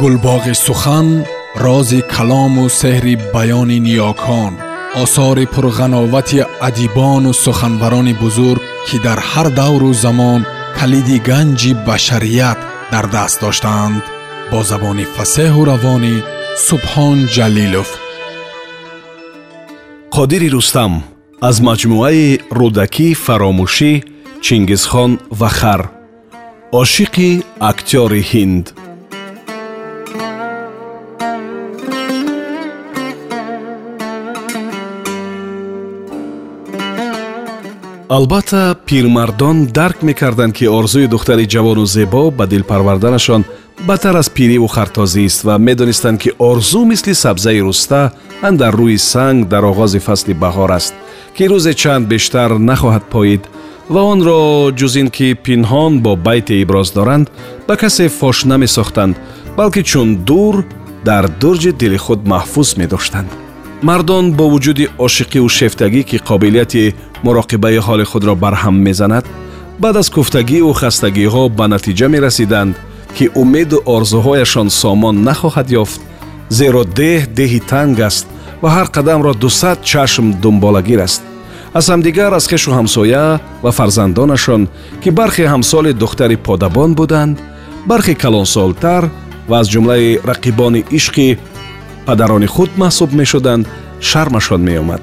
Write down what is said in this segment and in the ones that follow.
гулбоғи сухан рози калому сеҳри баёни ниёкон осори пурғановати адибону суханбарони бузург ки дар ҳар давру замон калиди ганҷи башарият дар даст доштаанд бо забони фасеҳу равонӣ субҳон ҷалилов. Қодири рустам аз маҷмӯаи рӯдакӣ фаромӯшӣ чингизхон ва хар ошиқи актёри ҳинд албатта пирмардон дарк мекарданд ки орзуи духтари ҷавону зебо ба дил парварданашон бадтар аз пириву хартозист ва медонистанд ки орзу мисли сабзаи руста андар рӯи санг дар оғози фасли баҳор аст ки рӯзе чанд бештар нахоҳад поид ва онро ҷуз ин ки пинҳон бо байте иброз доранд ба касе фош намесохтанд балки чун дур дар дурҷи дили худ маҳфуз медоштанд мардон бо вуҷуди ошиқиву шефтагӣ ки қобилияти муроқибаи ҳоли худро барҳам мезанад баъд аз куфтагиву хастагиҳо ба натиҷа мерасиданд ки умеду орзуҳояшон сомон нахоҳад ёфт зеро деҳ деҳи танг аст ва ҳар қадамро дусад чашм дунболагир аст. Аз ҳамдигар аз хешу ҳамсоя ва фарзандонашон ки бархе ҳамсоли духтари подабон буданд бархе калонсолтар ва аз ҷумлаи рақибони ишқи падарони худ маҳсуб мешуданд шармашон меомад.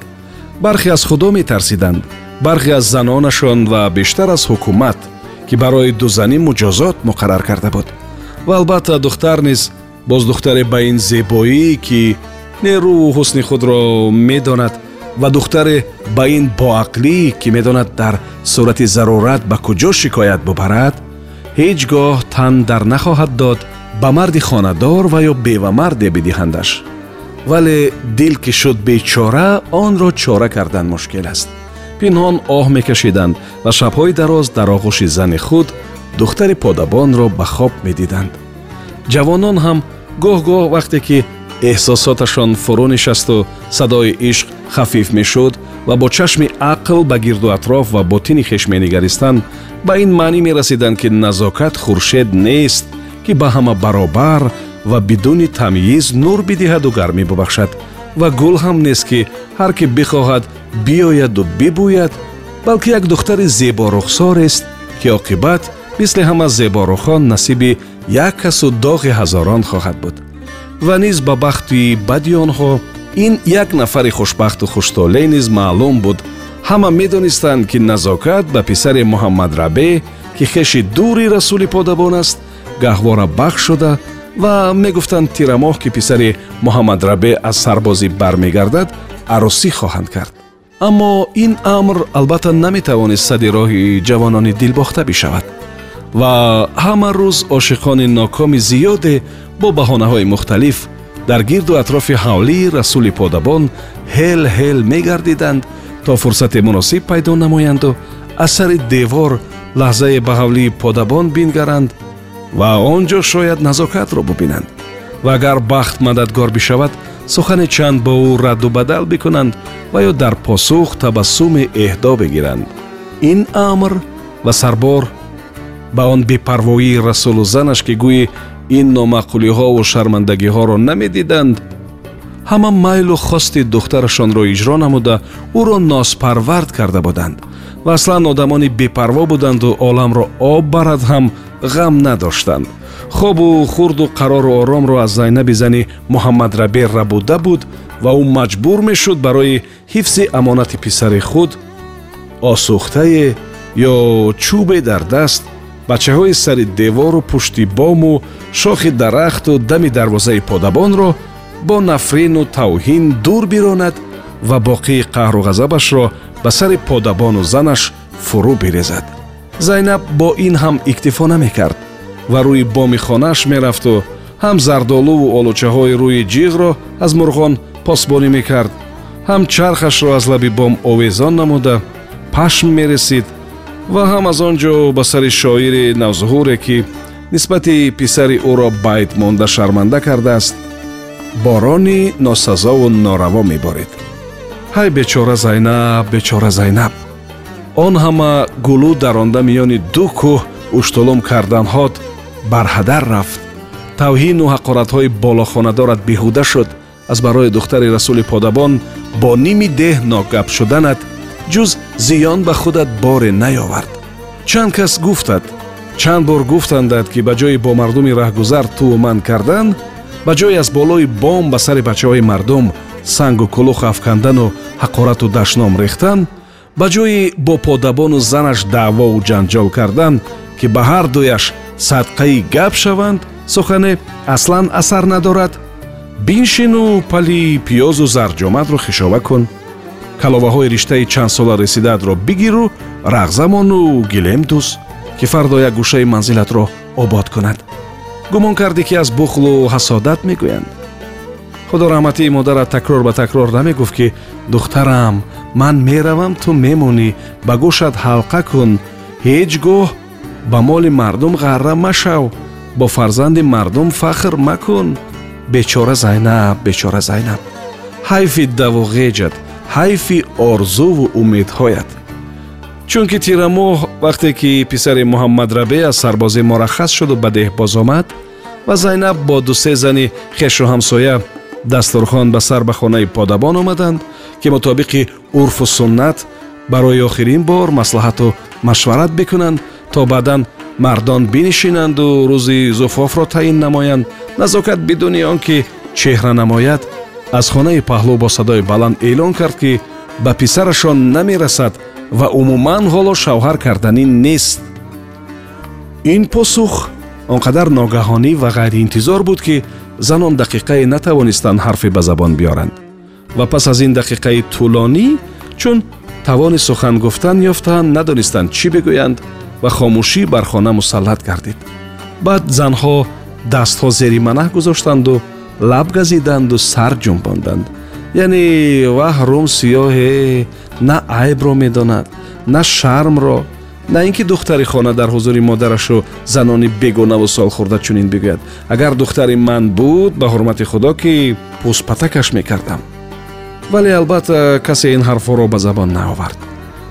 Бархе аз худо метарсиданд бархе аз занонашон ва бештар аз ҳукумат ки барои дузанӣ муҷозот муқаррар карда буд. Ва албатта духтар низ боз духтаре ба ин зебоӣ ки нерӯву ҳусни худро медонад ва духтаре ба ин боақлӣ ки медонад дар сурати зарурат ба куҷо шикоят бубарад ҳеҷ гоҳ тан дар нахоҳад дод ба марди хонадор ва ё бевамарде бидиҳандаш вале дил ки шуд бечора онро чора кардан мушкил аст. Пинҳон оҳ мекашиданд ва шабҳои дароз дар оғӯши зани худ духтари подабонро ба хоб медиданд. Ҷавонон ҳам гоҳ-гоҳ вақте ки эҳсосоташон фурӯ нишасту садои ишқ хафиф мешуд ва бо чашми ақл ба гирду атроф ва ботини хеш менигаристанд ба ин маънӣ мерасиданд ки назокат хуршед нест ки ба ҳама баробар ва бидуни тамйиз нур бидиҳаду гармӣ бубахшад ва гул ҳам нест ки ҳар кӣ бихоҳад биёяду бибӯяд балки як духтари зеборухсорест ки оқибат мисли ҳама зеборухон насиби як касу доғи ҳазорон хоҳад буд. Ва низ ба бахти бади онҳо ин як нафари хушбахту хуштоле низ маълум буд. Ҳама медонистанд ки назокат ба писари муҳаммадрабе ки хеши дури расули подабон аст гаҳвора бахш шуда ва мегуфтанд тирамоҳ ки писари муҳаммадрабе аз сарбозӣ бармегардад аросӣ хоҳанд кард. Аммо ин амр албатта наметавонист сади роҳи ҷавонони дилбохта бишавад. Ва ҳама рӯз ошиқони нокоми зиёде бо баҳонаҳои мухталиф дар гирду атрофи ҳавлии расули подабон ҳел ҳел мегардиданд то фурсате муносиб пайдо намоянду аз сари девор лаҳзае ба ҳавлии подабон бингаранд ва он ҷо шояд назокатро бубинанд. Ва агар бахт мададгор бишавад сухане чанд бо ӯ радду бадал бикунанд ва ё дар посух табассуми эҳдо бигиранд. Ин амр ва сарбор ба он бепарвоии расулу занаш ки гӯӣ ин номаъқулиҳову шармандагиҳоро намедиданд ҳама майлу хости духтарашонро иҷро намуда ӯро носпарвард карда буданд. Ва аслан одамони бепарво буданду оламро об барад ҳам ғам надоштанд. Хобу хурду қарору оромро аз зайнаби зани муҳаммадрабе рабуда буд ва ӯ маҷбур мешуд барои ҳифзи амонати писари худ осухтае ё чӯбе дар даст бачаҳои сари девору пушти бому шохи дарахту дами дарвозаи подабонро бо нафрину тавҳин дур биронад ва боқии қаҳру ғазабашро ба сари подабону занаш фурӯ бирезад. Зайнаб бо ин ҳам иктифо намекард ва рӯи боми хонааш мерафту ҳам зардолуву олучаҳои рӯи ҷиғро аз мурғон посбонӣ мекард. Ҳам чархашро аз лаби бом овезон намуда пашм мересид ва ҳам аз он ҷо ба сари шоири навзуҳуре ки нисбати писари ӯро байт монда шарманда кардааст борони носазову нораво меборид ҳай бечора зайнаб бечора зайнаб. Он ҳама гулӯ даронда миёни ду кӯҳ уштулум карданҳот барҳадар рафт. Тавҳину ҳақоратҳои болохонадорат беҳуда шуд. Аз барои духтари расули подабон бо ними деҳ ногап шуданат ҷуз зиён ба худат боре наёвард. Чанд кас гуфтад? Чанд бор гуфтандад ки ба ҷои бо мардуми раҳгузар тӯман кардан ба ҷое аз болои бом ба сари бачаҳои мардум сангу кулух афкандану ҳақорату дашном рехтан ба ҷои бо подабону занаш даъвову ҷанҷол кардан ки ба ҳардуяш садқаи гап шаванд сухане аслан асар надорад. Биншину пали пиёзу зарҷомадро хишова кун. Каловаҳои риштаи чандсола расидаатро бигиру рағзамону гилем дӯз ки фардо як гӯшаи манзилатро обод кунад гумон кардӣ ки аз бухлу ҳасодат мегӯянд. Худо раҳматии модарат такрор ба такрор намегуфт ки духтарам ман меравам ту мемонӣ ба гӯшат ҳалқа кун. Ҳеҷ гоҳ ба моли мардум ғарра машав бо фарзанди мардум фахр макун. Бечора зайнаб бечора зайнаб ҳайфи давоғеҷат ҳайфи орзуву умедҳоят чунки тирамоҳ вақте ки писари муҳаммадрабе аз сарбозӣ мураххас шуду ба деҳбоз омад ва зайнаб бо дусе зани хешу ҳамсоя дастурхон ба сар ба хонаи подабон омаданд ки мутобиқи урфу суннат барои охирин бор маслиҳату машварат бикунанд то баъдан мардон бинишинанду рӯзи зуфофро таъин намоянд назокат бидуни он ки чеҳра намояд аз хонаи паҳлӯ бо садои баланд эълон кард ки ба писарашон намерасад ва умуман ҳоло шавҳар карданӣ нест. Ин посух он қадар ногаҳонӣ ва ғайриинтизор буд ки занон дақиқае натавонистанд ҳарфе ба забон биёранд. Ва пас аз ин дақиқаи тӯлонӣ чун тавони сухан гуфтан ёфтаанд надонистанд чӣ бигӯянд ва хомӯшӣ бар хона мусаллат гардид. Баъд занҳо дастҳо зери манаҳ гузоштанду лаб газиданду сар ҷумбонданд яъне ваҳ рум сиёҳе на айбро медонад на шармро на ин ки духтари хона дар ҳузури модарашу занони бегонаву солхӯрда чунин бигӯяд. Агар духтари ман буд ба ҳурмати худо ки пӯспатакаш мекардам. Вале албатта касе ин ҳарфҳоро ба забон наовард.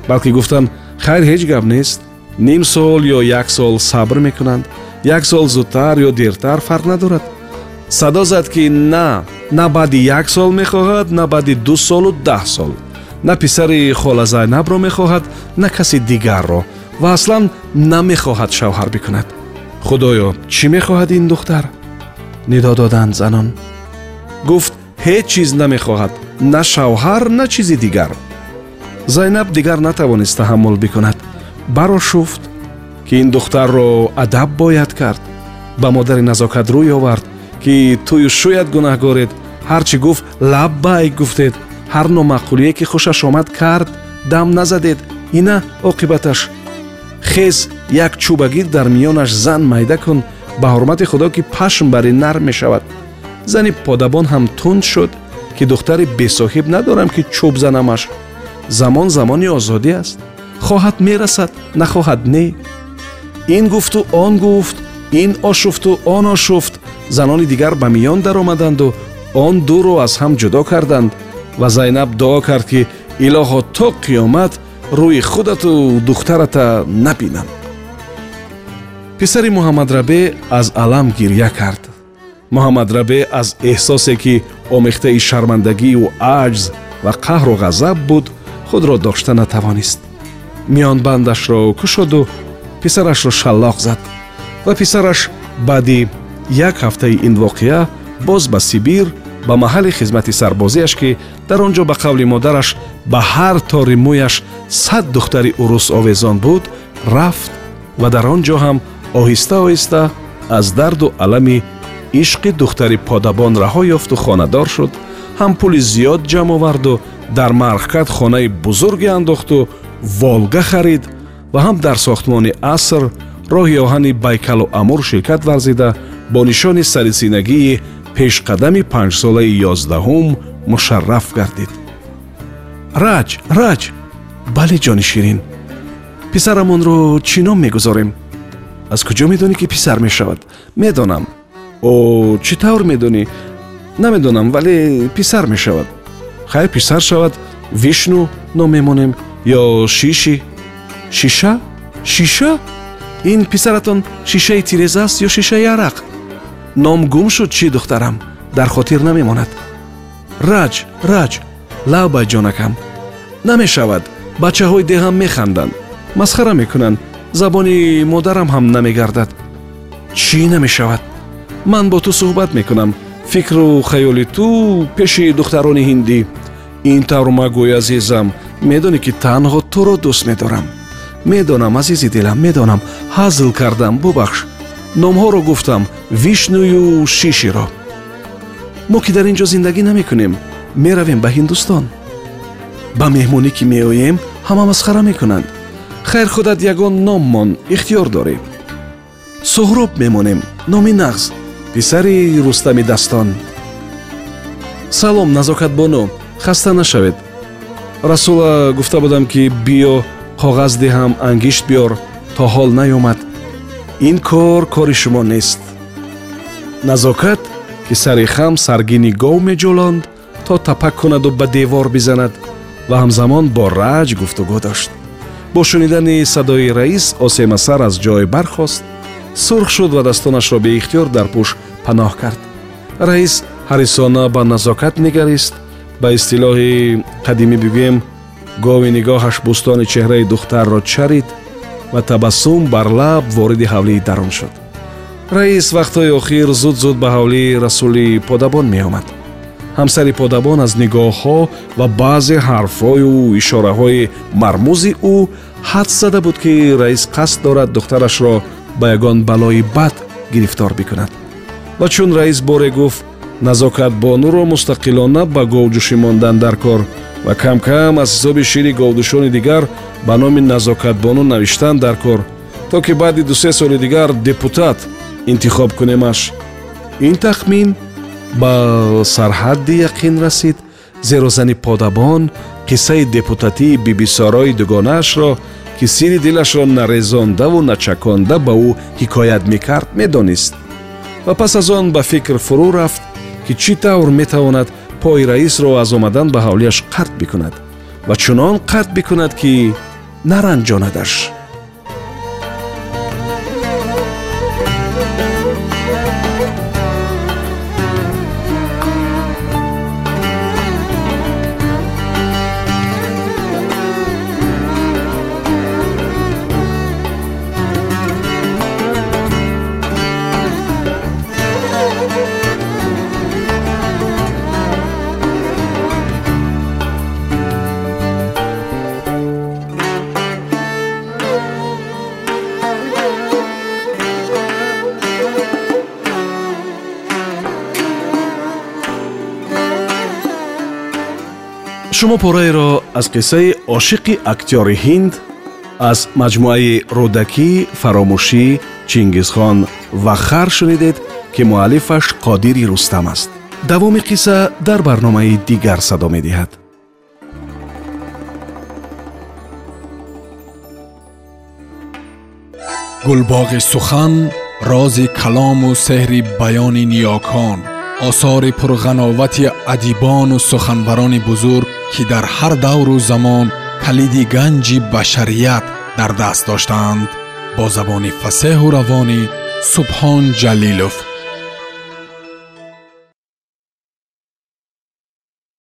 Балки гуфтам хайр ҳеҷ гап нест. Ним сол ё як сол сабр мекунанд. Як сол зудтар ё дертар фарқ надорад. Садо зад ки на на баъди як сол мехоҳад на баъди ду солу даҳ сол. На писари хола зайнабро мехоҳад на каси дигарро. Ва аслан намехоҳад шавҳар бикунад. Худоё чӣ мехоҳад ин духтар? Нидо доданд занон. Гуфт ҳеҷ чиз намехоҳад. На шавҳар на чизи дигар. Зайнаб дигар натавонист таҳаммул бикунад. Барошуфт ки ин духтарро адаб бояд кард ба модари назокатрӯй овард ки тую шояд гунаҳгоред ҳарчӣ гуфт лаббайк гуфтед. Ҳар номаъқулие ки хушаш омад кард дам назадед. Ина оқибаташ. Хез як чӯбагир дар миёнаш зан майда кун. Ба ҳурмати худо ки пашм бари нарм мешавад. Зани подабон ҳам тунд шуд ки духтари бесоҳиб надорам ки чӯб занамаш. Замон замони озодӣ аст. Хоҳад мерасад нахоҳад не ин гуфту он гуфт ин ошуфту он ошуфт занони дигар ба миён даромаданду он дуро аз ҳам ҷудо карданд ва зайнаб дуо кард ки илоҳо то қиёмат рӯи худату духтарата набинам писари муҳаммадрабе аз алам гирья кард. Муҳаммадрабе аз эҳсосе ки омехтаи шармандагию аҷз ва қаҳру ғазаб буд худро дошта натавонист. Миёнбандашро кушоду писарашро шаллоқ зад ва писараш баъди як ҳафтаи ин воқеа боз ба сибир ба маҳалли хизмати сарбозиаш ки дар он ҷо ба қавли модараш ба ҳар тори мӯяш сад духтари урус овезон буд рафт ва дар он ҷо ҳам оҳиста оҳиста аз дарду алами ишқи духтари подабон раҳо ёфту хонадор шуд ҳам пули зиёд ҷамъ оварду дар мархкат хонаи бузурге андохту волга харид ва ҳам дар сохтмони аср роҳи оҳани байкалу амур ширкат варзида бо нишони сарисинагии пешқадами панҷсолаи ёздаҳум мушарраф гардид. Раҷ раҷ бале ҷони ширин писарамонро чӣ ном мегузорем? Аз куҷо медонӣ ки писар мешавад? Медонам. О чӣ тавр медонӣ? Намедонам вале писар мешавад. Хайр писар шавад вишну ном мемонем ё шиши? Шиша? Шиша? Ин писаратон шишаи тиреза аст ё шишаи арақ ном гум шуд чӣ духтарам дар хотир намемонад. Раҷ раҷ лавбай ҷонакам. Намешавад бачаҳои деҳам механданд. Масхара мекунанд. Забони модарам ҳам намегардад. Чӣ намешавад? Ман бо ту суҳбат мекунам. Фикру хаёли ту пеши духтарони ҳиндӣ. Ин тавр магӯй азизам. Медонӣ ки танҳо туро дӯст медорам. Медонам азизи дилам медонам. Ҳазл кардам бубахш номҳоро гуфтам вишнӯю шиширо мо ки дар ин ҷо зиндагӣ намекунем меравем ба ҳиндустон. Ба меҳмонӣ ки меоем ҳама масхара мекунанд. Хайр худат ягон номмон ихтиёр дорем. Суҳроб мемонем номи нағз писари рустами дастон. Салом назокатбоно хаста нашавед. Расула гуфта будам ки биё коғаз диҳам ангишт биёр то ҳол наёмад ин кор кори шумо нест. Назокат ки сари хам саргини гов меҷӯлонд то тапак кунаду ба девор бизанад ва ҳамзамон бо раҷ гуфтугӯ дошт. Бо шунидани садои раис осема сар аз ҷой бархост сурх шуд ва дастонашро беихтиёр дар пӯш паноҳ кард. Раис ҳарисона ба назокат нигарист ба истилоҳи қадимӣ бигӯем гови нигоҳаш бӯстони чеҳраи духтарро чарид ва табассум бар лаб вориди ҳавлии дарун шуд. Раис вақтҳои охир зуд зуд ба ҳавлии расули подабон меомад. Ҳамсари подабон аз нигоҳҳо ва баъзе ҳарфҳою ишораҳои мармӯзи ӯ ҳадс зада буд ки раис қасд дорад духтарашро ба ягон балои бад гирифтор бикунад. Ва чун раис боре гуфт назокатбонуро мустақилона ба говҷӯшӣ мондан дар кор ва камкам аз ҳисоби шири говдӯшони дигар ба номи назокатбону навиштан дар кор то ки баъди дусе соли дигар депутат интихоб кунемаш. Ин тахмин ба сарҳадди яқин расид зеро зани подабон қиссаи депутатии бибисорои дугонаашро ки сири дилашро нарезондаву начаконда ба ӯ ҳикоят мекард медонист. Ва пас аз он ба фикр фурӯ рафт ки чӣ тавр метавонад пои раисро аз омадан ба ҳавлияш қатъ бикунад ва чунон қатъ бикунад ки наранҷонадаш шумо пораеро аз қиссаи ошиқи актёри ҳинд аз маҷмӯаи рӯдакӣ фаромӯшӣ чингизхон ва хар шунидед ки муаллифаш қодири рустам аст давоми қисса дар барномаи дигар садо медиҳад гулбоғи сухан рози калому сеҳри баёни ниёкон осори пурғановати адибону суханбарони бузург ки дар ҳар давру замон калиди ганҷи башарият дар даст доштаанд бо забони фасеҳу равонӣ субҳон ҷалилов